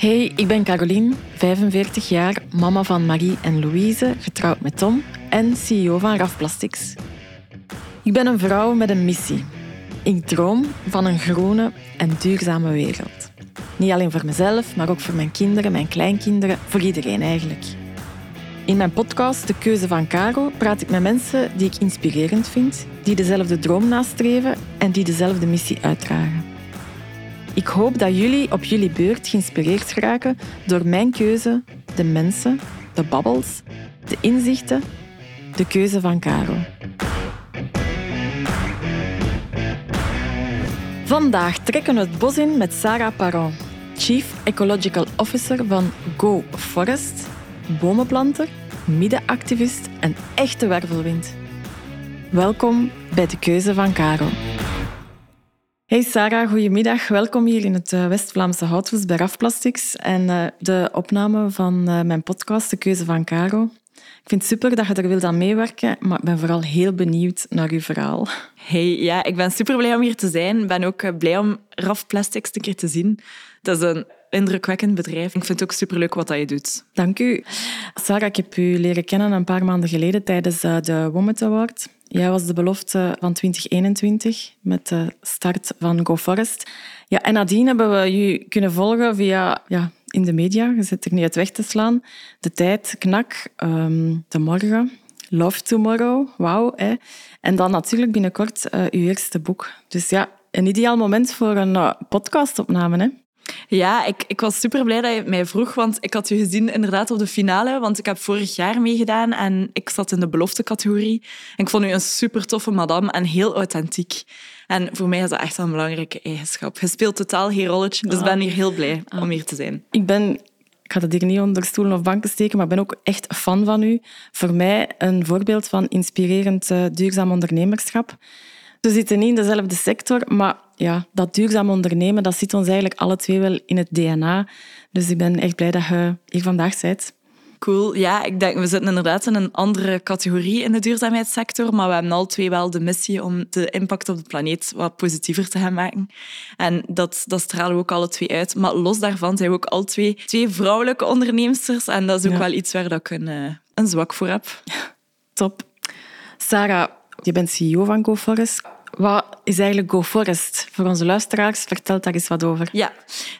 Hey, ik ben Caroline, 45 jaar, mama van Marie en Louise, getrouwd met Tom en CEO van RAF Plastics. Ik ben een vrouw met een missie. Ik droom van een groene en duurzame wereld. Niet alleen voor mezelf, maar ook voor mijn kinderen, mijn kleinkinderen, voor iedereen eigenlijk. In mijn podcast De Keuze van Caro praat ik met mensen die ik inspirerend vind, die dezelfde droom nastreven en die dezelfde missie uitdragen. Ik hoop dat jullie op jullie beurt geïnspireerd geraken door mijn keuze, de mensen, de babbels, de inzichten, de keuze van Caro. Vandaag trekken we het bos in met Sarah Paron, Chief Ecological Officer van Go Forest, bomenplanter, middenactivist en echte wervelwind. Welkom bij de keuze van Caro. Hey Sarah, goedemiddag. Welkom hier in het eh, West-Vlaamse Houthuis bij RAF Plastics en uh, de opname van uh, mijn podcast De Keuze van Caro. Ik vind het super dat je er wilt aan meewerken, maar ik ben vooral heel benieuwd naar uw verhaal. Hey, ja, ik ben super blij om hier te zijn. Ik ben ook blij om RAF Plastics een keer te zien. Dat is een indrukwekkend bedrijf. Ik vind het ook superleuk wat je doet. Dank u. Sarah, ik heb u leren kennen een paar maanden geleden tijdens de Womet Award. Jij was de belofte van 2021 met de start van Go Forest. Ja, en nadien hebben we je kunnen volgen via ja, in de media. Je zit er niet uit weg te slaan. De Tijd, Knak, um, De Morgen, Love Tomorrow, wauw. En dan natuurlijk binnenkort uh, uw eerste boek. Dus ja, een ideaal moment voor een uh, podcastopname. Hè? Ja, ik, ik was super blij dat je mij vroeg, want ik had je gezien inderdaad op de finale, want ik heb vorig jaar meegedaan en ik zat in de belofte-categorie. En ik vond u een super toffe madame en heel authentiek. En voor mij is dat echt een belangrijke eigenschap. Je speelt totaal geen rolletje, dus ik ben hier heel blij om hier te zijn. Ik ben ik ga dat hier niet onder stoelen of banken steken, maar ik ben ook echt fan van u. Voor mij een voorbeeld van inspirerend uh, duurzaam ondernemerschap. We zitten niet in dezelfde sector, maar ja, dat duurzaam ondernemen, dat zit ons eigenlijk alle twee wel in het DNA. Dus ik ben echt blij dat je hier vandaag bent. Cool. Ja, ik denk, we zitten inderdaad in een andere categorie in de duurzaamheidssector, maar we hebben al twee wel de missie om de impact op de planeet wat positiever te gaan maken. En dat, dat stralen we ook alle twee uit. Maar los daarvan zijn we ook al twee, twee vrouwelijke onderneemsters en dat is ook wel iets waar dat ik een, eh, een zwak voor heb. Top. Sarah, je bent CEO van GoForest. Wat is eigenlijk GoForest? Voor onze luisteraars, vertel daar eens wat over. Ja,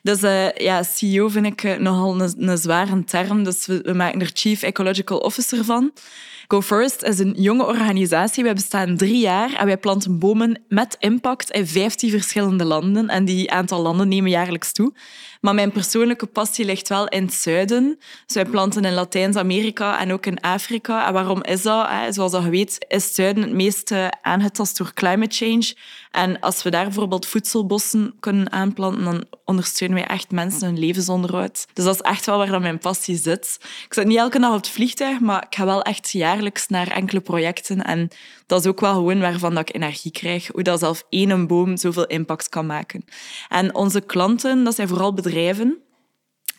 dus ja, CEO vind ik uh, nogal een, een zware term. Dus we, we maken er Chief Ecological Officer van. GoForest is een jonge organisatie. Wij bestaan drie jaar en wij planten bomen met impact in 15 verschillende landen. En die aantal landen nemen jaarlijks toe. Maar mijn persoonlijke passie ligt wel in het zuiden. Dus wij planten in Latijns-Amerika en ook in Afrika. En waarom is dat? Zoals je weet, is het zuiden het meest aangetast door climate change. En als we daar bijvoorbeeld voedselbossen kunnen aanplanten, dan ondersteunen wij echt mensen hun levensonderhoud. Dus dat is echt wel waar mijn passie zit. Ik zit niet elke dag op het vliegtuig, maar ik ga wel echt jaarlijks naar enkele projecten. En dat is ook wel gewoon waarvan dat ik energie krijg. Hoe dat zelf één boom zoveel impact kan maken. En onze klanten, dat zijn vooral bedrijven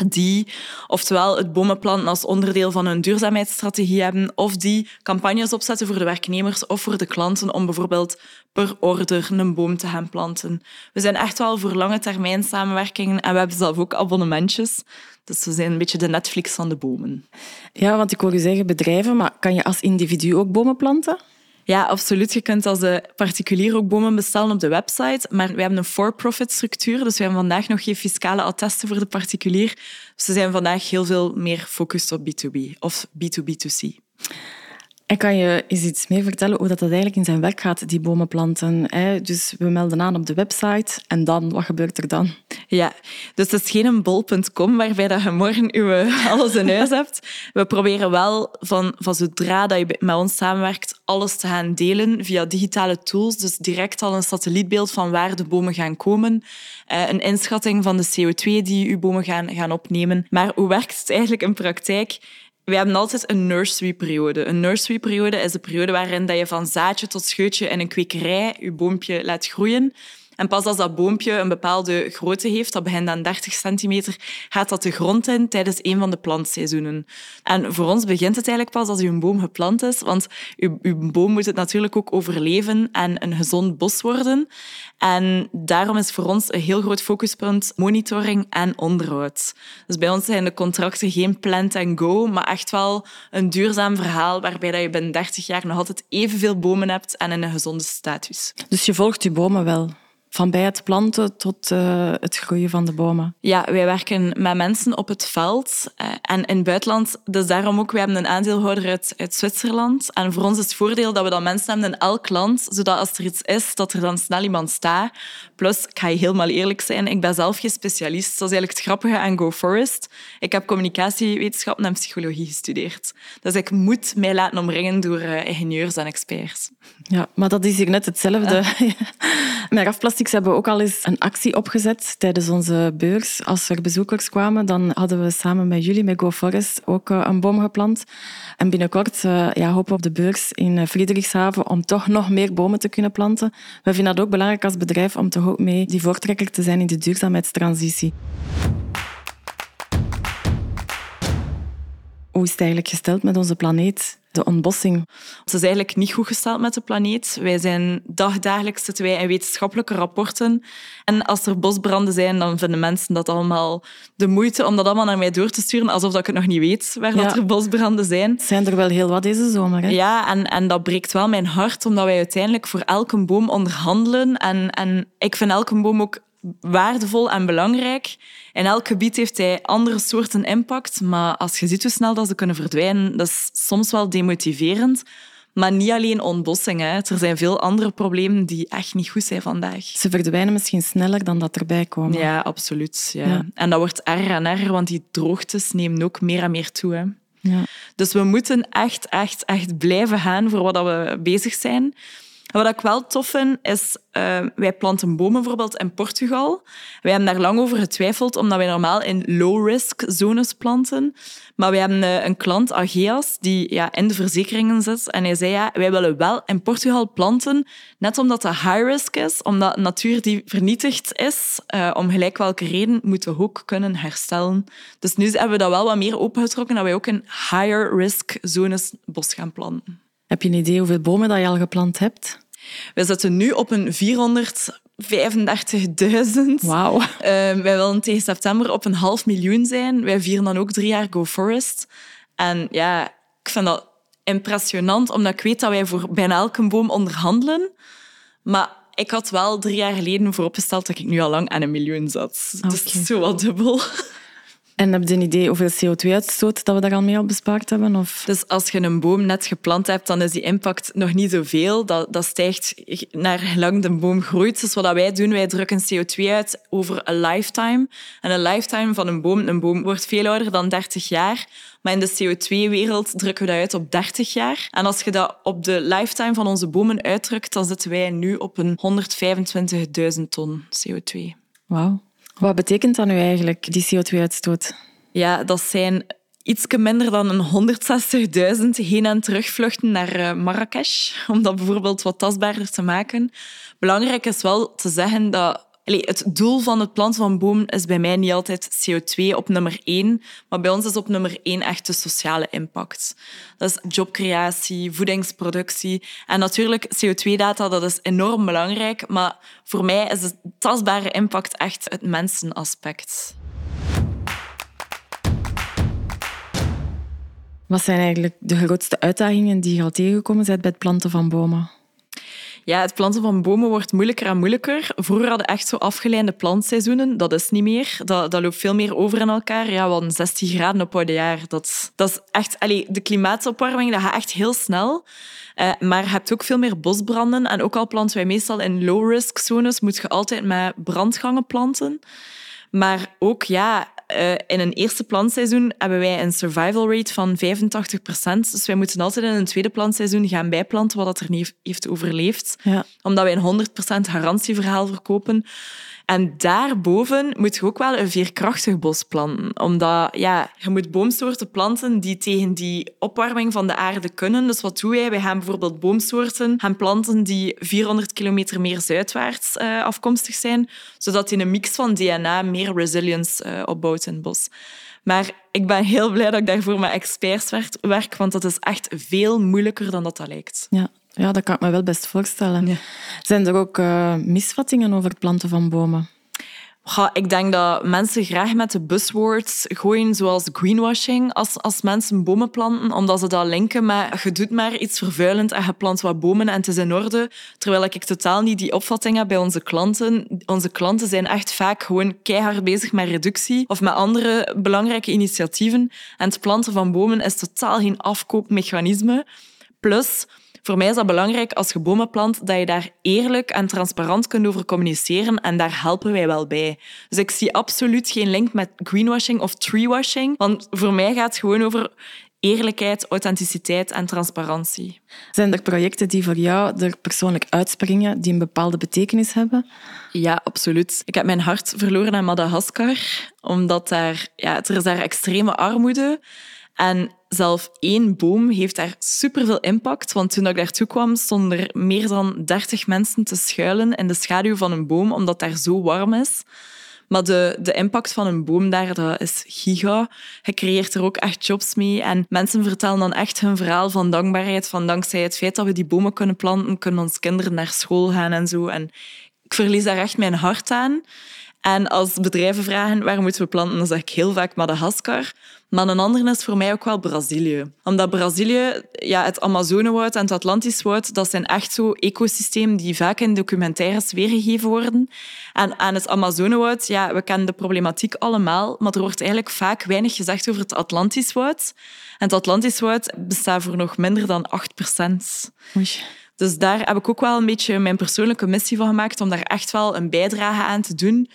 die oftewel het bomenplanten als onderdeel van hun duurzaamheidsstrategie hebben, of die campagnes opzetten voor de werknemers of voor de klanten om bijvoorbeeld per order een boom te gaan planten. We zijn echt wel voor lange termijn samenwerkingen en we hebben zelf ook abonnementjes. Dus we zijn een beetje de Netflix van de bomen. Ja, want ik hoor je zeggen bedrijven, maar kan je als individu ook bomen planten? Ja, absoluut. Je kunt als particulier ook bomen bestellen op de website. Maar we hebben een for-profit structuur. Dus we hebben vandaag nog geen fiscale attesten voor de particulier. Dus we zijn vandaag heel veel meer gefocust op B2B of B2B2C. En kan je eens iets meer vertellen hoe dat eigenlijk in zijn werk gaat, die bomen planten? Dus we melden aan op de website en dan, wat gebeurt er dan? Ja, dus het is geen bol.com waarbij dat je morgen uw, alles in huis hebt. We proberen wel van, van zodra dat je met ons samenwerkt, alles te gaan delen via digitale tools. Dus direct al een satellietbeeld van waar de bomen gaan komen. Eh, een inschatting van de CO2 die uw bomen gaan, gaan opnemen. Maar hoe werkt het eigenlijk in praktijk? We hebben altijd een nursery-periode. Een nursery-periode is de periode waarin dat je van zaadje tot scheutje in een kwekerij je boompje laat groeien. En pas als dat boompje een bepaalde grootte heeft, dat begint aan 30 centimeter, gaat dat de grond in tijdens een van de plantseizoenen. En voor ons begint het eigenlijk pas als uw boom geplant is, want uw boom moet het natuurlijk ook overleven en een gezond bos worden. En daarom is voor ons een heel groot focuspunt monitoring en onderhoud. Dus bij ons zijn de contracten geen plant and go, maar echt wel een duurzaam verhaal waarbij je binnen 30 jaar nog altijd evenveel bomen hebt en in een gezonde status. Dus je volgt je bomen wel? Van bij het planten tot uh, het groeien van de bomen. Ja, wij werken met mensen op het veld uh, en in het buitenland. Dus daarom ook, wij hebben een aandeelhouder uit, uit Zwitserland. En voor ons is het voordeel dat we dan mensen hebben in elk land, zodat als er iets is, dat er dan snel iemand staat. Plus, ik ga je helemaal eerlijk zijn, ik ben zelf geen specialist. Dat is eigenlijk het grappige aan Go Forest. Ik heb communicatiewetenschappen en psychologie gestudeerd. Dus ik moet mij laten omringen door uh, ingenieurs en experts. Ja, maar dat is hier net hetzelfde. Met Rafplastics hebben we ook al eens een actie opgezet tijdens onze beurs. Als er bezoekers kwamen, dan hadden we samen met jullie, met Go Forest, ook eh, een boom geplant. En binnenkort uh, ja, hopen we op de beurs in Friedrichshaven om toch nog meer bomen te kunnen planten. We vinden dat ook belangrijk als bedrijf om toch ook mee die voortrekker te zijn in de duurzaamheidstransitie. Hoe is het eigenlijk gesteld met onze planeet? de ontbossing. Het is eigenlijk niet goed gesteld met de planeet. Wij zijn dagdagelijks zitten wij in wetenschappelijke rapporten. En als er bosbranden zijn, dan vinden mensen dat allemaal de moeite om dat allemaal naar mij door te sturen, alsof ik het nog niet weet waar dat er bosbranden zijn. zijn er wel heel wat deze zomer. Hè? Ja, en, en dat breekt wel mijn hart, omdat wij uiteindelijk voor elke boom onderhandelen. En, en ik vind elke boom ook waardevol en belangrijk. In elk gebied heeft hij andere soorten impact, maar als je ziet hoe snel dat ze kunnen verdwijnen, dat is soms wel demotiverend. Maar niet alleen ontbossing. Hè. Er zijn veel andere problemen die echt niet goed zijn vandaag. Ze verdwijnen misschien sneller dan dat erbij komen. Ja, absoluut. Ja. ja. En dat wordt erger en erger, want die droogtes nemen ook meer en meer toe. Hè. Ja. Dus we moeten echt, echt, echt blijven gaan voor wat we bezig zijn. Wat ik wel tof vind, is... Uh, wij planten bomen bijvoorbeeld in Portugal. Wij hebben daar lang over getwijfeld, omdat wij normaal in low-risk zones planten. Maar wij hebben uh, een klant, Ageas, die ja, in de verzekeringen zit. En hij zei, ja, wij willen wel in Portugal planten, net omdat dat high-risk is, omdat natuur die vernietigd is, uh, om gelijk welke reden, moeten we ook kunnen herstellen. Dus nu hebben we dat wel wat meer opengetrokken, dat wij ook in higher-risk zones bos gaan planten. Heb je een idee hoeveel bomen dat je al geplant hebt? We zitten nu op een 435.000. Wauw. Uh, wij willen tegen september op een half miljoen zijn. Wij vieren dan ook drie jaar Go Forest. En ja, ik vind dat impressionant, omdat ik weet dat wij voor bijna elke boom onderhandelen. Maar ik had wel drie jaar geleden vooropgesteld dat ik nu al lang aan een miljoen zat. Okay. Dus het is zo wat dubbel. En heb je een idee hoeveel CO2-uitstoot dat we daar al mee al bespaard hebben? Of? Dus als je een boom net geplant hebt, dan is die impact nog niet zoveel. Dat, dat stijgt naar lang de boom groeit. Dus wat wij doen, wij drukken CO2 uit over een lifetime. En een lifetime van een boom, een boom wordt veel ouder dan 30 jaar. Maar in de CO2-wereld drukken we dat uit op 30 jaar. En als je dat op de lifetime van onze bomen uitdrukt, dan zitten wij nu op een 125.000 ton CO2. Wauw. Wat betekent dat nu eigenlijk, die CO2-uitstoot? Ja, dat zijn iets minder dan een 160.000 heen- en terugvluchten naar eh, Marrakesh, om dat bijvoorbeeld wat tastbaarder te maken. Belangrijk is wel te zeggen dat Het doel van het planten van bomen is bij mij niet altijd CO2 op nummer één, maar bij ons is op nummer één echt de sociale impact. Dat is jobcreatie, voedingsproductie. En natuurlijk, CO2-data, dat is enorm belangrijk, maar voor mij is de tastbare impact echt het mensenaspect. Wat zijn eigenlijk de grootste uitdagingen die je al tegengekomen bent bij het planten van bomen? Ja, het planten van bomen wordt moeilijker en moeilijker. Vroeger hadden we echt zo afgeleide plantseizoenen. Dat is niet meer. Dat, dat loopt veel meer over in elkaar. Ja, hadden 16 graden op oude jaar. Dat, dat is echt... Allee, de klimaatopwarming dat gaat echt heel snel. Uh, maar je hebt ook veel meer bosbranden. En ook al planten wij meestal in low-risk zones, moet je altijd met brandgangen planten. Maar ook, ja, uh, in een eerste plantseizoen hebben wij een survival rate van 85%. Dus wij moeten altijd in een tweede plantseizoen gaan bijplanten wat er niet heeft overleefd. Ja. Omdat wij een 100% garantieverhaal verkopen. En daarboven moet je ook wel een veerkrachtig bos planten. Omdat ja, je moet boomsoorten planten die tegen die opwarming van de aarde kunnen. Dus wat doen wij? Wij gaan bijvoorbeeld boomsoorten gaan planten die 400 kilometer meer zuidwaarts uh, afkomstig zijn, zodat die een mix van DNA meer resilience uh, opbouwt in het bos. Maar ik ben heel blij dat ik daarvoor met experts werk, want dat is echt veel moeilijker dan dat dat lijkt. Ja. Ja, dat kan ik me wel best voorstellen. Zijn er ook uh, misvattingen over het planten van bomen? ik denk dat mensen graag met de buzzwords gooien, zoals greenwashing, als, als mensen bomen planten, omdat ze dat linken met je doet maar iets vervuilend en je plant wat bomen en het is in orde. Terwijl ik totaal niet die opvatting heb bij onze klanten. Onze klanten zijn echt vaak gewoon keihard bezig met reductie of met andere belangrijke initiatieven. En het planten van bomen is totaal geen afkoopmechanisme. Plus, voor mij is dat belangrijk als je bomen plant, dat je daar eerlijk en transparant kunt over communiceren en daar helpen wij wel bij. Dus ik zie absoluut geen link met greenwashing of treewashing, want voor mij gaat het gewoon over eerlijkheid, authenticiteit en transparantie. Zijn er projecten die voor jou er persoonlijk uitspringen, die een bepaalde betekenis hebben? Ja, absoluut. Ik heb mijn hart verloren aan Madagaskar, omdat daar, ja, er is daar extreme armoede en zelf één boom heeft daar superveel impact. Want toen ik daartoe kwam, stonden er meer dan 30 mensen te schuilen in de schaduw van een boom, omdat daar zo warm is. Maar de, de impact van een boom daar, dat is giga. Je creëert er ook echt jobs mee. En mensen vertellen dan echt hun verhaal van dankbaarheid. Van dankzij het feit dat we die bomen kunnen planten, kunnen onze kinderen naar school gaan en zo. En ik verlies daar echt mijn hart aan. En als bedrijven vragen waar moeten we planten, dan zeg ik heel vaak Madagaskar. Maar een andere is voor mij ook wel Brazilië. Omdat Brazilië, ja, het Amazonewoud en het Atlantisch woud, dat zijn echt zo ecosystemen die vaak in documentaires weergegeven worden. En aan het Amazonewoud, ja, we kennen de problematiek allemaal, maar er wordt eigenlijk vaak weinig gezegd over het Atlantisch woud. En het Atlantisch woud bestaat voor nog minder dan 8 procent. Dus daar heb ik ook wel een beetje mijn persoonlijke missie van gemaakt om daar echt wel een bijdrage aan te doen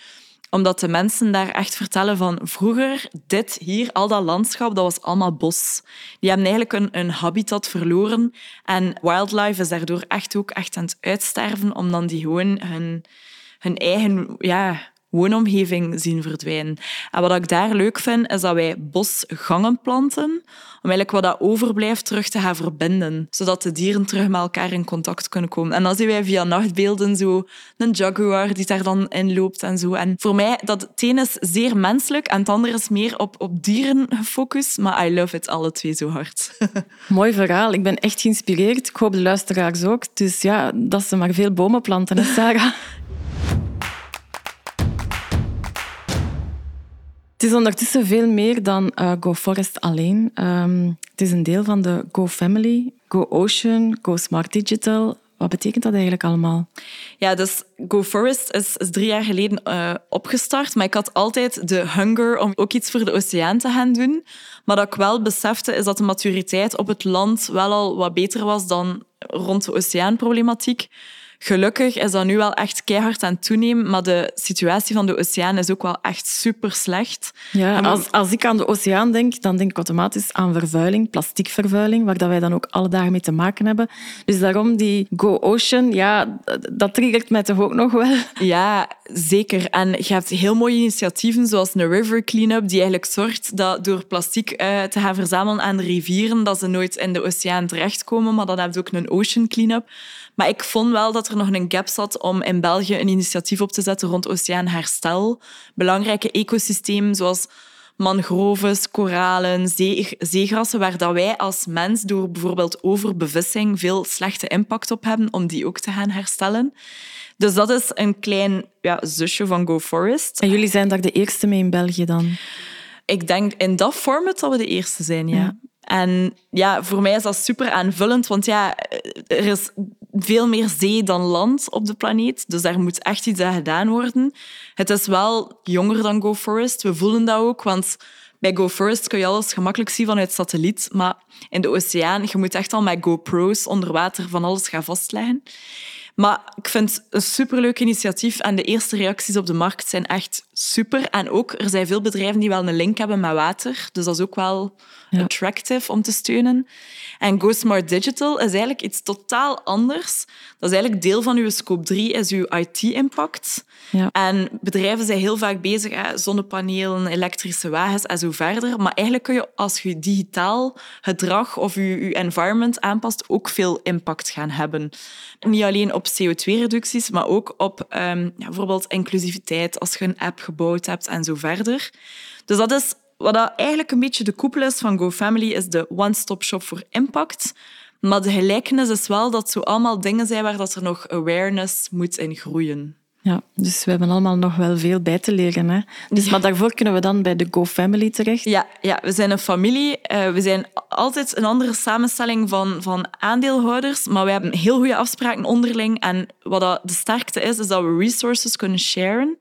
omdat de mensen daar echt vertellen van vroeger, dit hier, al dat landschap, dat was allemaal bos. Die hebben eigenlijk een, een habitat verloren. En wildlife is daardoor echt ook echt aan het uitsterven, om dan die gewoon hun, hun eigen ja, woonomgeving zien verdwijnen. En wat ik daar leuk vind, is dat wij bosgangen planten, om eigenlijk wat dat overblijft terug te gaan verbinden, zodat de dieren terug met elkaar in contact kunnen komen. En dan zien wij via nachtbeelden zo een jaguar die daar dan in loopt en zo. En voor mij, dat het een is zeer menselijk en het andere is meer op, op dieren gefocust, maar I love it alle twee zo hard. Mooi verhaal. Ik ben echt geïnspireerd. Ik hoop de luisteraars ook. Dus ja, dat ze maar veel bomen planten, Sarah. Het is ondertussen veel meer dan uh, Go Forest alleen. Um, het is een deel van de Go Family, Go Smart Digital. Wat betekent dat eigenlijk allemaal? Ja, dus Go Forest is, is drie jaar geleden uh, opgestart, maar ik had altijd de hunger om ook iets voor de oceaan te gaan doen. Maar dat ik wel besefte, is dat de maturiteit op het land wel al wat beter was dan rond de oceaanproblematiek. Gelukkig is dat nu wel echt keihard aan het toenemen, maar de situatie van de oceaan is ook wel echt super slecht. Ja, als, als ik aan de oceaan denk, dan denk ik automatisch aan vervuiling, plasticvervuiling, waar dat wij dan ook alle dagen mee te maken hebben. Dus daarom die Go Ocean, ja, dat triggert mij toch ook nog wel. Ja, zeker. En je hebt heel mooie initiatieven, zoals een river cleanup, die eigenlijk zorgt dat door plastic uh, te gaan verzamelen aan de rivieren, dat ze nooit in de oceaan terechtkomen. Maar dan heb je ook een ocean cleanup. Maar ik vond wel dat er nog een gap zat om in België een initiatief op te zetten rond oceaanherstel. Belangrijke ecosystemen zoals mangroves, koralen, zee, zeegrassen, waar dat wij als mens door bijvoorbeeld overbevissing veel slechte impact op hebben, om die ook te gaan herstellen. Dus dat is een klein ja, zusje van Go Forest. En jullie zijn daar de eerste mee in België dan? Ik denk in dat format dat we de eerste zijn, ja. En ja, voor mij is dat super aanvullend, want ja, er is veel meer zee dan land op de planeet. Dus daar moet echt iets aan gedaan worden. Het is wel jonger dan Go Forest. We voelen dat ook, want bij Go kun je alles gemakkelijk zien vanuit satelliet. Maar in de oceaan, je moet echt al met GoPro's onder water van alles gaan vastleggen. Maar ik vind het een superleuk initiatief en de eerste reacties op de markt zijn echt super. En ook, er zijn veel bedrijven die wel een link hebben met water. Dus dat is ook wel Ja. attractive om te steunen. En Go Smart Digital is eigenlijk iets totaal anders. Dat is eigenlijk deel van uw scope 3, is uw IT-impact. Ja. En bedrijven zijn heel vaak bezig, hè, zonnepanelen, elektrische wagens en zo verder. Maar eigenlijk kun je, als je digitaal gedrag of je, je environment aanpast, ook veel impact gaan hebben. Niet alleen op CO2-reducties, maar ook op ehm, ja, bijvoorbeeld inclusiviteit, als je een app gebouwd hebt en zo verder. Dus dat is wat dat eigenlijk een beetje de koepel is van GoFamily, is de one-stop shop voor impact. Maar de gelijkenis is wel dat zo allemaal dingen zijn waar dat er nog awareness moet in groeien. Ja, dus we hebben allemaal nog wel veel bij te leren. Hè? Dus, Maar daarvoor kunnen we dan bij de GoFamily terecht. Ja, ja, we zijn een familie. Eh, we zijn altijd een andere samenstelling van, van aandeelhouders, maar we hebben heel goede afspraken onderling. En wat dat de sterkte is, is dat we resources kunnen sharen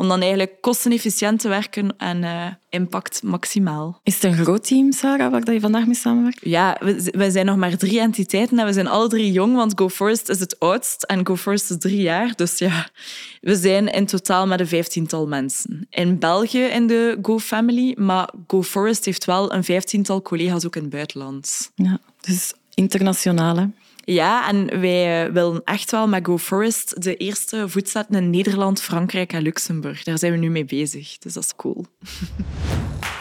om dan eigenlijk kostenefficiënt te werken en eh, impact maximaal. Is het een groot team, Sarah, waar je vandaag mee samenwerkt? Ja, we, we zijn nog maar drie entiteiten en we zijn alle drie jong, want GoForest is het oudst en GoForest is drie jaar. Dus ja, we zijn in totaal met een vijftiental mensen. In België in de GoFamily, maar GoForest heeft wel een vijftiental collega's ook in het buitenland. Ja, dus internationaal. Hè? Ja, en wij eh, willen echt wel met GoForest de eerste voet zetten in Nederland, Frankrijk en Luxemburg. Daar zijn we nu mee bezig, dus dat is cool.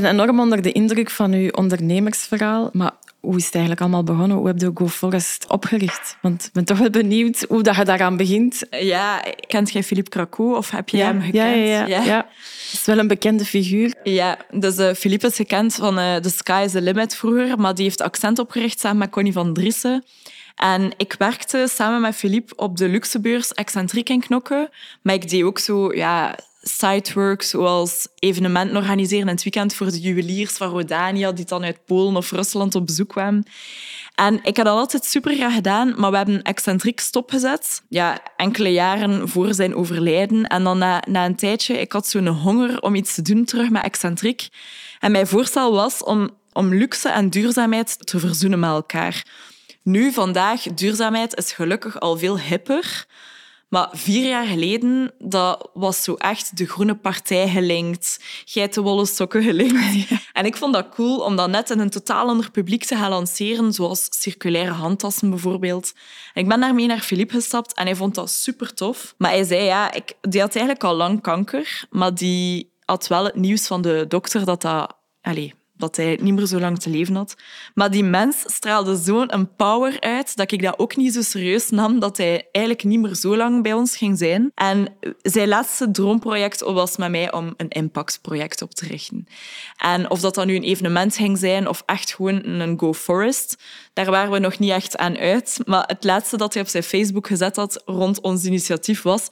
ben enorm onder de indruk van uw ondernemersverhaal. Maar hoe is het eigenlijk allemaal begonnen? Hoe heb je GoForest opgericht? Want ik ben toch wel benieuwd hoe dat je daaraan begint. Ja, kent jij Philippe Cracou of heb je hem gekend? ja, ja, ja, ja. Het is wel een bekende figuur. Ja, dus uh, Philippe is gekend van uh, The Sky is the Limit vroeger, maar die heeft Accent opgericht samen met Connie van Driessen. En ik werkte samen met Philippe op de luxebeurs Excentriek in Knokke, maar ik deed ook zo ja, sidework, zoals evenementen organiseren in het weekend voor de juweliers van Rodania, die dan uit Polen of Rusland op bezoek kwamen. En ik had dat altijd super graag gedaan, maar we hebben excentriek stopgezet. Ja, enkele jaren voor zijn overlijden. En dan na, na een tijdje, ik had zo'n honger om iets te doen terug met excentriek. En mijn voorstel was om, om luxe en duurzaamheid te verzoenen met elkaar. Nu, vandaag, duurzaamheid is gelukkig al veel hipper. Maar vier jaar geleden, dat was zo echt de Groene Partij gelinkt, geitenwolle sokken gelinkt. Ja. En ik vond dat cool om dat net in een totaal ander publiek te gaan lanceren, zoals circulaire handtassen bijvoorbeeld. En ik ben daarmee naar Philippe gestapt en hij vond dat super tof. Maar hij zei, ja, ik, die had eigenlijk al lang kanker, maar die had wel het nieuws van de dokter dat dat... Allez, dat hij niet meer zo lang te leven had. Maar die mens straalde zo'n power uit dat ik dat ook niet zo serieus nam dat hij eigenlijk niet meer zo lang bij ons ging zijn. En zijn laatste droomproject was met mij om een impactproject op te richten. En of dat dan nu een evenement ging zijn of echt gewoon een Go Forest, daar waren we nog niet echt aan uit. Maar het laatste dat hij op zijn Facebook gezet had rond ons initiatief was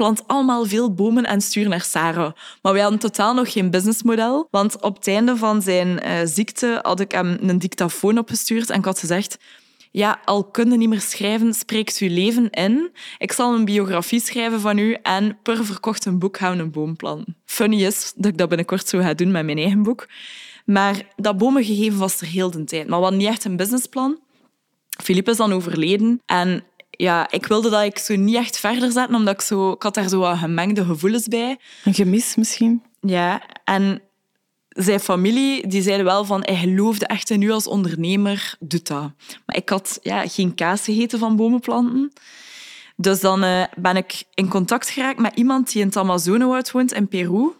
plant allemaal veel bomen en stuur naar Sarah. Maar wij hadden totaal nog geen businessmodel. Want op het einde van zijn uh, ziekte had ik hem een dictafoon opgestuurd en ik had gezegd ja, al kun je niet meer schrijven, spreekt uw leven in. Ik zal een biografie schrijven van u en per verkocht een boek gaan we een boom planten. Funny is dat ik dat binnenkort zo ga doen met mijn eigen boek. Maar dat bomengegeven was er heel de tijd. Maar we hadden niet echt een businessplan. Philippe is dan overleden en ja, ik wilde dat ik zo niet echt verder zetten, omdat ik zo... Ik had daar zo wat gemengde gevoelens bij. Een gemis misschien? Ja, en zijn familie die zeiden wel van hij geloofde echt in u als ondernemer, doet dat. Maar ik had ja, geen kaas gegeten van bomenplanten. Dus dan uh, ben ik in contact geraakt met iemand die in het Amazonewoud woont in Peru.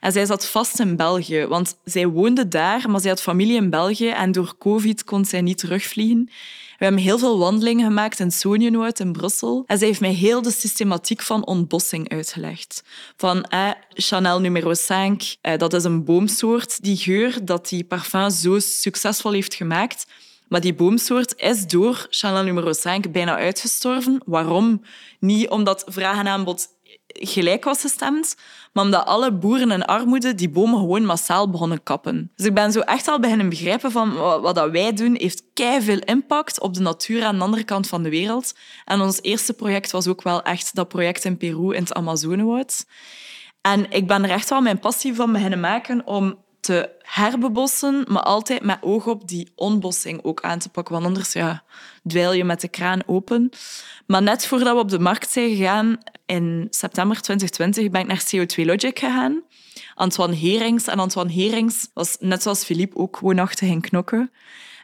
En zij zat vast in België, want zij woonde daar, maar zij had familie in België en door covid kon zij niet terugvliegen. We hebben heel veel wandelingen gemaakt in Sonienwoud in Brussel. En zij heeft mij heel de systematiek van ontbossing uitgelegd. Van eh, Chanel numero 5, eh, dat is een boomsoort. Die geur dat die parfum zo succesvol heeft gemaakt. Maar die boomsoort is door Chanel numero 5 bijna uitgestorven. Waarom? Niet omdat vraag en aanbod gelijk was gestemd, maar omdat alle boeren in armoede die bomen gewoon massaal begonnen kappen. Dus ik ben zo echt al beginnen begrijpen van wat dat wij doen heeft veel impact op de natuur aan de andere kant van de wereld. En ons eerste project was ook wel echt dat project in Peru in het Amazonewoud. En ik ben er echt wel mijn passie van beginnen maken om te herbebossen, maar altijd met oog op die onbossing ook aan te pakken. Want anders ja, dweil je met de kraan open. Maar net voordat we op de markt zijn gegaan, in september 2020, ben ik naar CO2 Logic gegaan. Antoine Herings. En Antoine Herings was net zoals Philippe ook woonachtig in Knokken.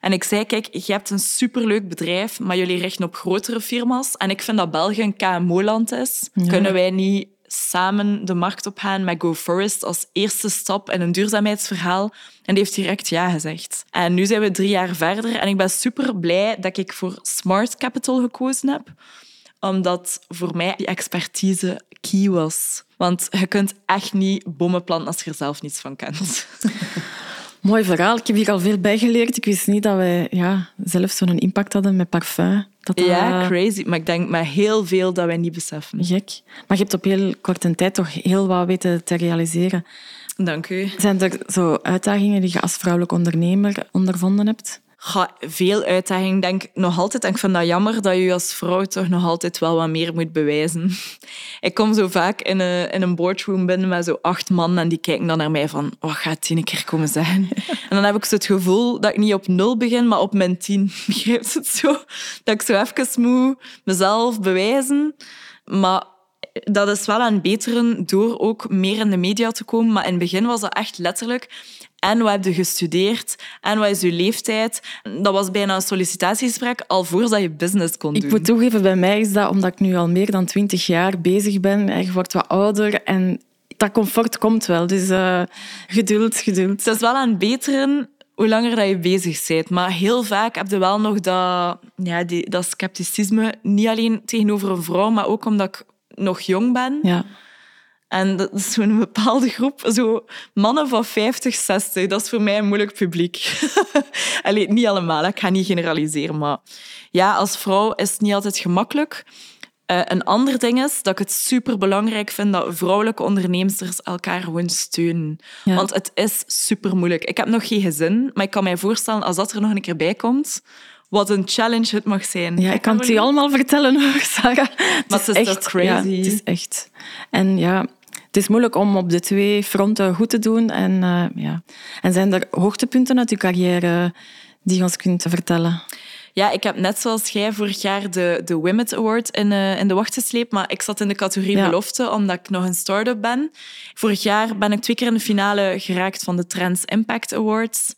En ik zei, kijk, je hebt een superleuk bedrijf, maar jullie richten op grotere firma's. En ik vind dat België een KMO-land is. Kunnen wij niet samen de markt opgaan met Go Forest als eerste stap in een duurzaamheidsverhaal. En die heeft direct ja gezegd. En nu zijn we drie jaar verder en ik ben super blij dat ik voor Smart Capital gekozen heb omdat voor mij die expertise key was. Want je kunt echt niet bommen planten als je er zelf niets van kent. Mooi verhaal. Ik heb hier al veel bijgeleerd. Ik wist niet dat wij ja, zelf zo'n impact hadden met parfum. Dat dat... Ja, crazy. Maar ik denk met heel veel dat wij niet beseffen. Gek. Maar je hebt op heel korte tijd toch heel wat weten te realiseren. Dank u. Zijn er zo uitdagingen die je als vrouwelijk ondernemer ondervonden hebt? Ga veel uitdaging. Denk nog altijd. Ik vind dat jammer dat je als vrouw toch nog altijd wel wat meer moet bewijzen. Ik kom zo vaak in een, in een boardroom binnen met zo acht man en die kijken dan naar mij van wat gaat tien een keer komen zijn? En dan heb ik zo het gevoel dat ik niet op nul begin, maar op mijn tien. Begrijpt het zo? Dat ik zo even moet mezelf bewijzen. Maar dat is wel aan beteren door ook meer in de media te komen. Maar in het begin was dat echt letterlijk en wat heb je gestudeerd en wat is je leeftijd. Dat was bijna een sollicitatiegesprek al voordat je business kon doen. Ik moet toegeven, bij mij is dat omdat ik nu al meer dan twintig jaar bezig ben. Je wordt wat ouder en dat comfort komt wel. Dus uh, geduld, geduld. Het is wel aan beteren hoe langer dat je bezig bent. Maar heel vaak heb je wel nog dat, ja, die, dat scepticisme. Niet alleen tegenover een vrouw, maar ook omdat ik nog jong ben. Ja. En dat is zo'n bepaalde groep, zo mannen van 50, 60. Dat is voor mij een moeilijk publiek. Allee, niet allemaal, ik ga niet generaliseren. Maar ja, als vrouw is het niet altijd gemakkelijk. Uh, een ander ding is dat ik het superbelangrijk vind dat vrouwelijke onderneemsters elkaar gewoon steunen. Ja. Want het is super moeilijk. Ik heb nog geen gezin, maar ik kan mij voorstellen als dat er nog een keer bij komt, wat een challenge het mag zijn. Ja, ik kan het je allemaal vertellen hoor, Sarah. Maar het is, echt crazy. Ja, het is echt. En ja, het is moeilijk om op de twee fronten goed te doen. En, uh, ja. en zijn er hoogtepunten uit je carrière die je ons kunt vertellen? Ja, ik heb net zoals jij vorig jaar de, de Women Award in, uh, in de wacht gesleept, maar ik zat in de categorie ja. belofte omdat ik nog een start-up ben. Vorig jaar ben ik twee keer in de finale geraakt van de Trends Impact Awards.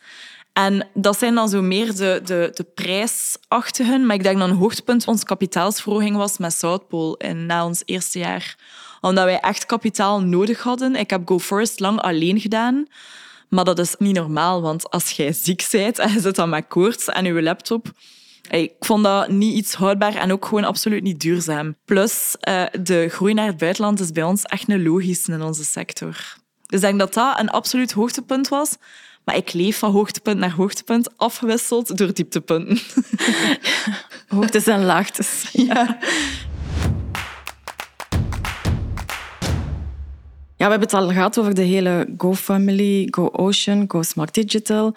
En dat zijn dan zo meer de, de, de prijsachtigen. Maar ik denk dat een hoogtepunt onze kapitaalsverhoging was met Southpole in, na ons eerste jaar. Omdat wij echt kapitaal nodig hadden. Ik heb Go First lang alleen gedaan. Maar dat is niet normaal, want als jij ziek bent en je zit dan met koorts en je laptop... Ik vond dat niet iets houdbaar en ook gewoon absoluut niet duurzaam. Plus, uh, de groei naar het buitenland is bij ons echt een logisch in onze sector. Dus ik denk dat dat een absoluut hoogtepunt was. Maar ik leef van hoogtepunt naar hoogtepunt, afgewisseld door dieptepunten. Hoogtes en laagtes. Ja. Ja, we hebben het al gehad over de hele Go Family, Go Ocean, Go Smart Digital.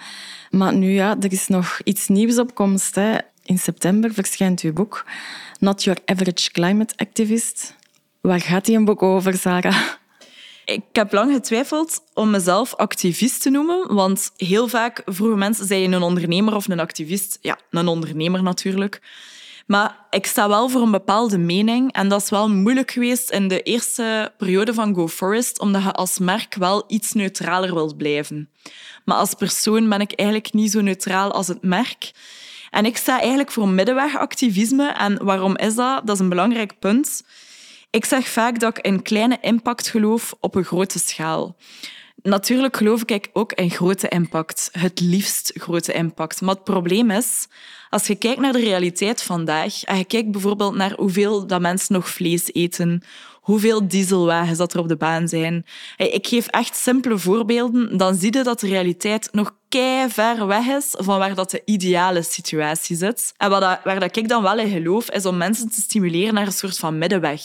Maar nu ja, er is nog iets nieuws op komst. Hè. In september verschijnt uw boek Not Your Average Climate Activist. Waar gaat die een boek over, Sarah? Ik heb lang getwijfeld om mezelf activist te noemen, want heel vaak vroegen mensen, zijn je een ondernemer of een activist? Ja, een ondernemer natuurlijk. Maar ik sta wel voor een bepaalde mening en dat is wel moeilijk geweest in de eerste periode van Go Forest, omdat je als merk wel iets neutraler wilt blijven. Maar als persoon ben ik eigenlijk niet zo neutraal als het merk. En ik sta eigenlijk voor middenwegactivisme. En waarom is dat? Dat is een belangrijk punt. Ik zeg vaak dat ik in kleine impact geloof op een grote schaal. Natuurlijk geloof ik ook in grote impact, het liefst grote impact. Maar het probleem is, als je kijkt naar de realiteit vandaag en je kijkt bijvoorbeeld naar hoeveel dat mensen nog vlees eten, hoeveel dieselwagens dat er op de baan zijn. Ik geef echt simpele voorbeelden, dan zie je dat de realiteit nog kei ver weg is van waar dat de ideale situatie zit. En wat waar dat ik dan wel in geloof, is om mensen te stimuleren naar een soort van middenweg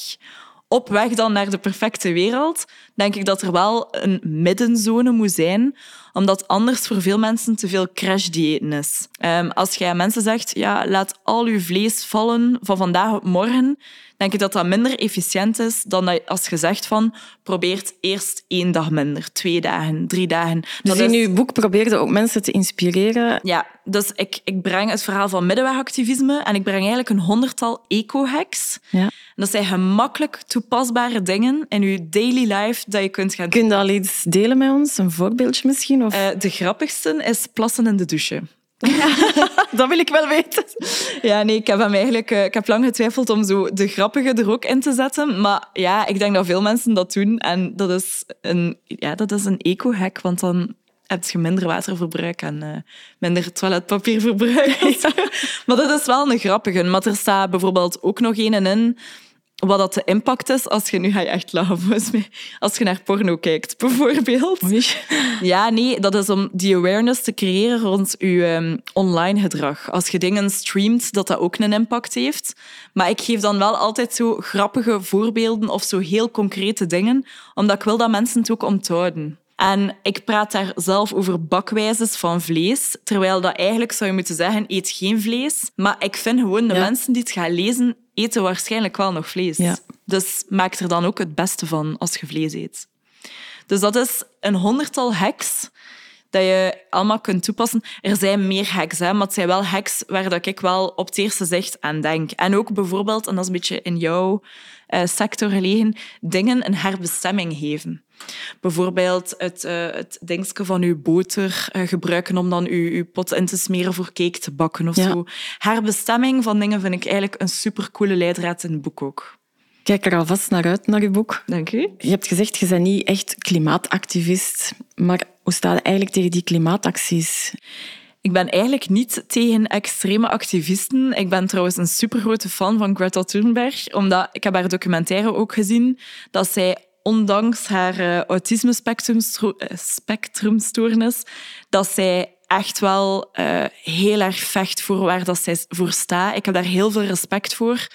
op weg dan naar de perfecte wereld, denk ik dat er wel een middenzone moet zijn, omdat anders voor veel mensen te veel crash-diëten is. Um, als jij aan mensen zegt, ja, laat al je vlees vallen van vandaag op morgen, denk ik dat dat minder efficiënt is dan dat als je zegt van probeert eerst één dag minder, twee dagen, drie dagen. Dus in uw boek probeerde ook mensen te inspireren. Ja, dus ik, ik breng het verhaal van middenwegactivisme en ik breng eigenlijk een honderdtal eco-hacks. Ja. Dat zijn gemakkelijk toepasbare dingen in je daily life dat je kunt gaan doen. Kun je al iets delen met ons? Een voorbeeldje misschien? Of? Uh, de grappigste is plassen in de douche. dat wil ik wel weten. Ja, nee, ik heb, hem eigenlijk, uh, ik heb lang getwijfeld om zo de grappige er ook in te zetten. Maar ja, ik denk dat veel mensen dat doen. En dat is een, ja, dat is een eco-hack, want dan heb je minder waterverbruik en uh, minder toiletpapierverbruik. maar dat is wel een grappige. Maar er staat bijvoorbeeld ook nog een in wat dat de impact is als je nu ga je echt lachen volgens mij als je naar porno kijkt bijvoorbeeld. Ja nee dat is om die awareness te creëren rond je um, online gedrag. Als je dingen streamt dat dat ook een impact heeft. Maar ik geef dan wel altijd zo grappige voorbeelden of zo heel concrete dingen omdat ik wil dat mensen het ook onthouden en ik praat daar zelf over bakwijzes van vlees, terwijl dat eigenlijk zou je moeten zeggen, eet geen vlees. Maar ik vind gewoon, de mensen die het gaan lezen, eten waarschijnlijk wel nog vlees. Ja. Dus maak er dan ook het beste van als je vlees eet. Dus dat is een honderdtal hacks dat je allemaal kunt toepassen. Er zijn meer hacks, hè, maar het zijn wel hacks waar dat ik wel op het eerste zicht aan denk. En ook bijvoorbeeld, en dat is een beetje in jouw sector gelegen, dingen een herbestemming geven. Bijvoorbeeld het, uh, het dingetje van uw boter uh, gebruiken om dan uw, uw pot in te smeren voor cake te bakken of Ja. zo. Herbestemming van dingen vind ik eigenlijk een supercoole leidraad in het boek ook. Kijk er alvast naar uit, naar je boek. Dank u. Je hebt gezegd, je bent niet echt klimaatactivist. Maar hoe staat het eigenlijk tegen die klimaatacties? Ik ben eigenlijk niet tegen extreme activisten. Ik ben trouwens een supergrote fan van Greta Thunberg, omdat ik heb haar documentaire ook gezien dat zij ondanks haar uh, autisme-spectrumstoornis, dat zij echt wel uh, heel erg vecht voor waar dat zij voor staat. Ik heb daar heel veel respect voor.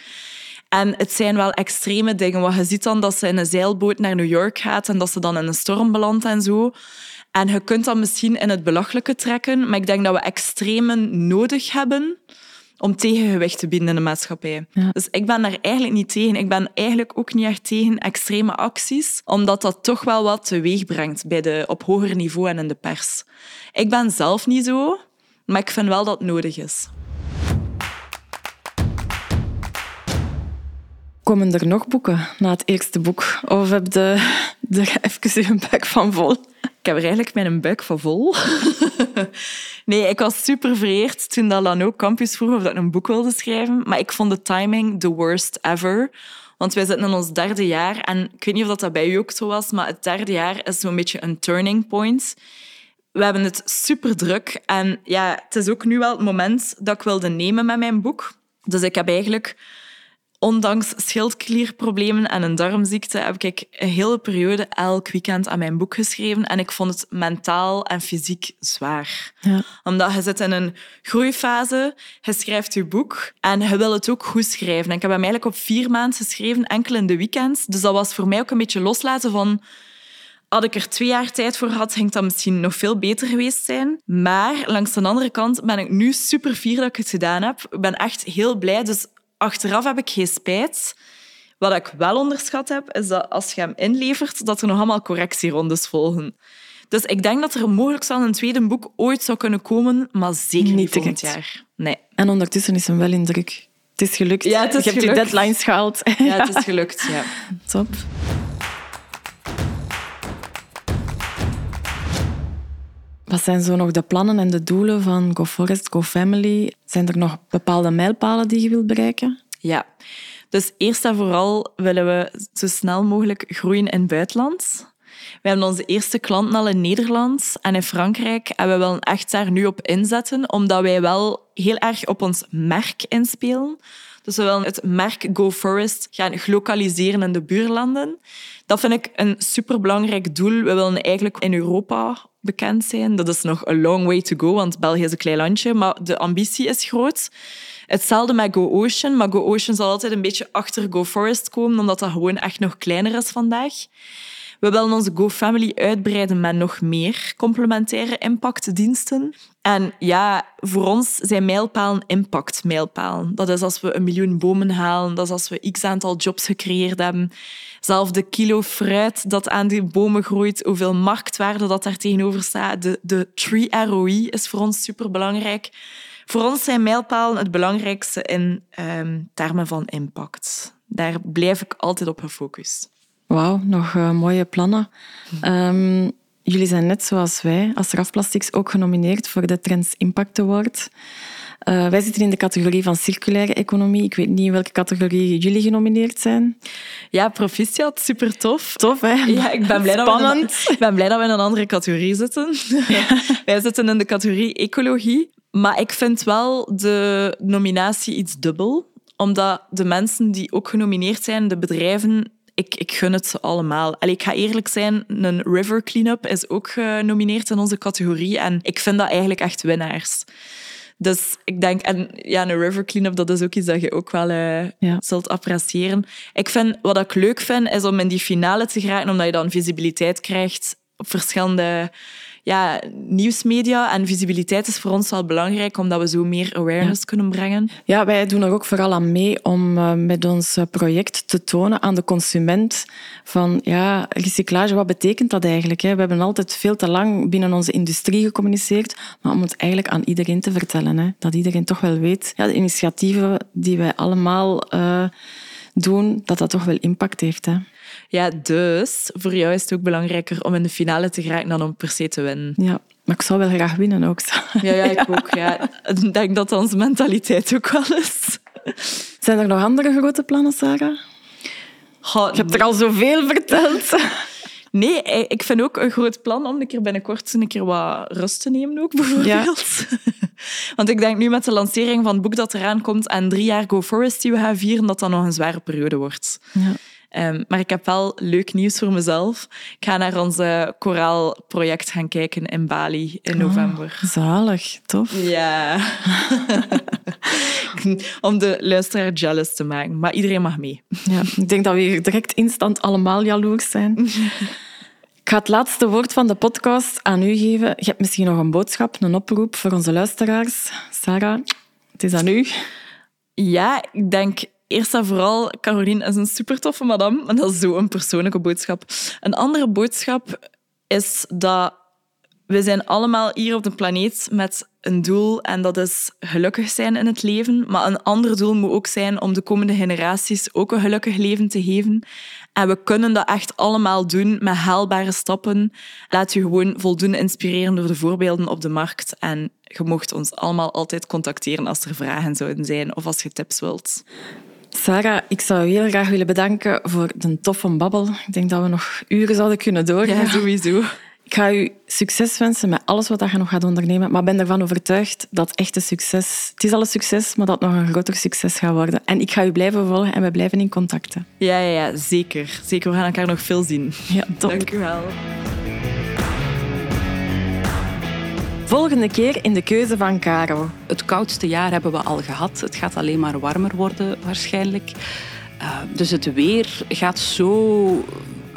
En het zijn wel extreme dingen. Want je ziet dan dat ze in een zeilboot naar New York gaat en dat ze dan in een storm belandt en zo. En je kunt dat misschien in het belachelijke trekken, maar ik denk dat we extremen nodig hebben om tegengewicht te bieden in de maatschappij. Ja. Dus ik ben daar eigenlijk niet tegen. Ik ben eigenlijk ook niet echt tegen extreme acties, omdat dat toch wel wat teweeg brengt bij de, op hoger niveau en in de pers. Ik ben zelf niet zo, maar ik vind wel dat het nodig is. Komen er nog boeken na het eerste boek? Of heb je er even een bek van vol? Ik heb er eigenlijk mijn buik van vol. nee, ik was super vereerd toen dat Lano Campus vroeg of dat ik een boek wilde schrijven. Maar ik vond de timing the worst ever. Want wij zitten in ons derde jaar. En ik weet niet of dat bij u ook zo was, maar het derde jaar is zo'n beetje een turning point. We hebben het super druk. En ja, het is ook nu wel het moment dat ik wilde nemen met mijn boek. Dus ik heb eigenlijk ondanks schildklierproblemen en een darmziekte heb ik een hele periode elk weekend aan mijn boek geschreven en ik vond het mentaal en fysiek zwaar. Ja. Omdat je zit in een groeifase, je schrijft je boek en je wil het ook goed schrijven. En ik heb hem eigenlijk op vier maanden geschreven, enkel in de weekends. Dus dat was voor mij ook een beetje loslaten van... Had ik er twee jaar tijd voor gehad, ging dat misschien nog veel beter geweest zijn. Maar langs de andere kant ben ik nu super fier dat ik het gedaan heb. Ik ben echt heel blij. Dus achteraf heb ik geen spijt. Wat ik wel onderschat heb, is dat als je hem inlevert, dat er nog allemaal correctierondes volgen. Dus ik denk dat er mogelijk wel een tweede boek ooit zou kunnen komen, maar zeker niet, volgend jaar. Nee. En ondertussen is hem wel in druk. Het is gelukt. Ja, het is je hebt gelukt. deadlines gehaald. Ja, het is gelukt. Ja. Top. Wat zijn zo nog de plannen en de doelen van Go Forest, Go Family? Zijn er nog bepaalde mijlpalen die je wilt bereiken? Ja. Dus eerst en vooral willen we zo snel mogelijk groeien in het buitenland. We hebben onze eerste klanten al in Nederland en in Frankrijk. En we willen echt daar nu op inzetten, omdat wij wel heel erg op ons merk inspelen. Dus we willen het merk Go Forest gaan globaliseren in de buurlanden. Dat vind ik een superbelangrijk doel. We willen eigenlijk in Europa bekend zijn. Dat is nog a long way to go, want België is een klein landje, maar de ambitie is groot. Hetzelfde met Go Ocean, maar Go Ocean zal altijd een beetje achter Go Forest komen, omdat dat gewoon echt nog kleiner is vandaag. We willen onze GoFamily uitbreiden met nog meer complementaire impactdiensten. En ja, voor ons zijn mijlpalen impact-mijlpalen. Dat is als we een miljoen bomen halen, dat is als we x aantal jobs gecreëerd hebben. Zelf de kilo fruit dat aan die bomen groeit, hoeveel marktwaarde dat daar tegenover staat. De, de tree ROI is voor ons superbelangrijk. Voor ons zijn mijlpalen het belangrijkste in um, termen van impact. Daar blijf ik altijd op gefocust. Wauw, nog uh, mooie plannen. Um, jullie zijn net zoals wij als RAF Plastics ook genomineerd voor de Trends Impact Award. Uh, wij zitten in de categorie van circulaire economie. Ik weet niet in welke categorie jullie genomineerd zijn. Ja, proficiat. Super tof. Tof, hè? Ja, ik ben blij, Spannend. Dat we, ik ben blij dat we in een andere categorie zitten. Ja. wij zitten in de categorie ecologie. Maar ik vind wel de nominatie iets dubbel. Omdat de mensen die ook genomineerd zijn, de bedrijven, ik, ik gun het ze allemaal. Allee, ik ga eerlijk zijn, een River Cleanup is ook genomineerd in onze categorie. En ik vind dat eigenlijk echt winnaars. Dus ik denk, en ja, een river cleanup, dat is ook iets dat je ook wel uh, ja. zult appreciëren. Ik vind, wat ik leuk vind, is om in die finale te geraken, omdat je dan visibiliteit krijgt op verschillende ja, nieuwsmedia en visibiliteit is voor ons wel belangrijk, omdat we zo meer awareness kunnen brengen. Ja, wij doen er ook vooral aan mee om uh, met ons project te tonen aan de consument van ja, recyclage, wat betekent dat eigenlijk? Hè? We hebben altijd veel te lang binnen onze industrie gecommuniceerd, maar om het eigenlijk aan iedereen te vertellen. Hè? Dat iedereen toch wel weet, ja, de initiatieven die wij allemaal uh, doen, dat dat toch wel impact heeft. Hè? Ja, dus voor jou is het ook belangrijker om in de finale te geraken dan om per se te winnen. Ja, maar ik zou wel graag winnen ook. Ja, ja ik ook. Ja. Ik denk dat dat onze mentaliteit ook wel is. Zijn er nog andere grote plannen, Sarah? Je hebt er al zoveel verteld. Nee, ik vind ook een groot plan om een keer binnenkort een keer wat rust te nemen ook, bijvoorbeeld. Ja. Want ik denk nu met de lancering van het boek dat eraan komt en drie jaar Go Forest die we gaan vieren, dat dat nog een zware periode wordt. Ja. Um, maar ik heb wel leuk nieuws voor mezelf. Ik ga naar ons koraalproject gaan kijken in Bali in oh, november. zalig, tof. Ja. Om de luisteraar jealous te maken. Maar iedereen mag mee. Ja, ik denk dat we hier direct instant allemaal jaloers zijn. Ik ga het laatste woord van de podcast aan u geven. Je hebt misschien nog een boodschap, een oproep voor onze luisteraars. Sarah, het is aan u. Ja, ik denk eerst en vooral, Caroline is een super toffe madame. En dat is zo een persoonlijke boodschap. Een andere boodschap is dat we zijn allemaal hier op de planeet met een doel en dat is gelukkig zijn in het leven. Maar een ander doel moet ook zijn om de komende generaties ook een gelukkig leven te geven. En we kunnen dat echt allemaal doen met haalbare stappen. Laat je gewoon voldoende inspireren door de voorbeelden op de markt. En je mocht ons allemaal altijd contacteren als er vragen zouden zijn of als je tips wilt. Sarah, ik zou heel graag willen bedanken voor de toffe babbel. Ik denk dat we nog uren zouden kunnen doorgaan. Ja, sowieso. Ik ga u succes wensen met alles wat je nog gaat ondernemen. Maar ben ervan overtuigd dat echte succes... Het is al een succes, maar dat nog een groter succes gaat worden. En ik ga u blijven volgen en we blijven in contact. Ja, ja, ja, zeker. Zeker, we gaan elkaar nog veel zien. Ja, top. Dank u wel. Volgende keer in de keuze van Caro. Het koudste jaar hebben we al gehad. Het gaat alleen maar warmer worden waarschijnlijk. Uh, dus het weer gaat zo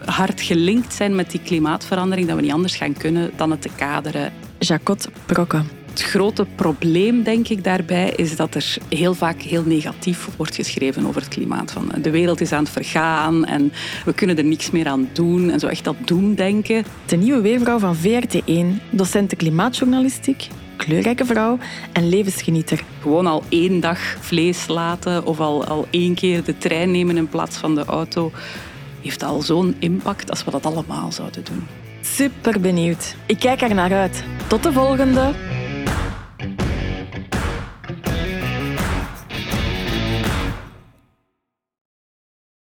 hard gelinkt zijn met die klimaatverandering dat we niet anders gaan kunnen dan het te kaderen. Jacot Brokke. Het grote probleem, denk ik, daarbij is dat er heel vaak heel negatief wordt geschreven over het klimaat. Van de wereld is aan het vergaan en we kunnen er niks meer aan doen. En zo echt dat doemdenken. De nieuwe weervrouw van VRT1, docenten klimaatjournalistiek, kleurrijke vrouw en levensgenieter. Gewoon al één dag vlees laten of al, al één keer de trein nemen in plaats van de auto heeft al zo'n impact als we dat allemaal zouden doen. Super benieuwd. Ik kijk er naar uit. Tot de volgende.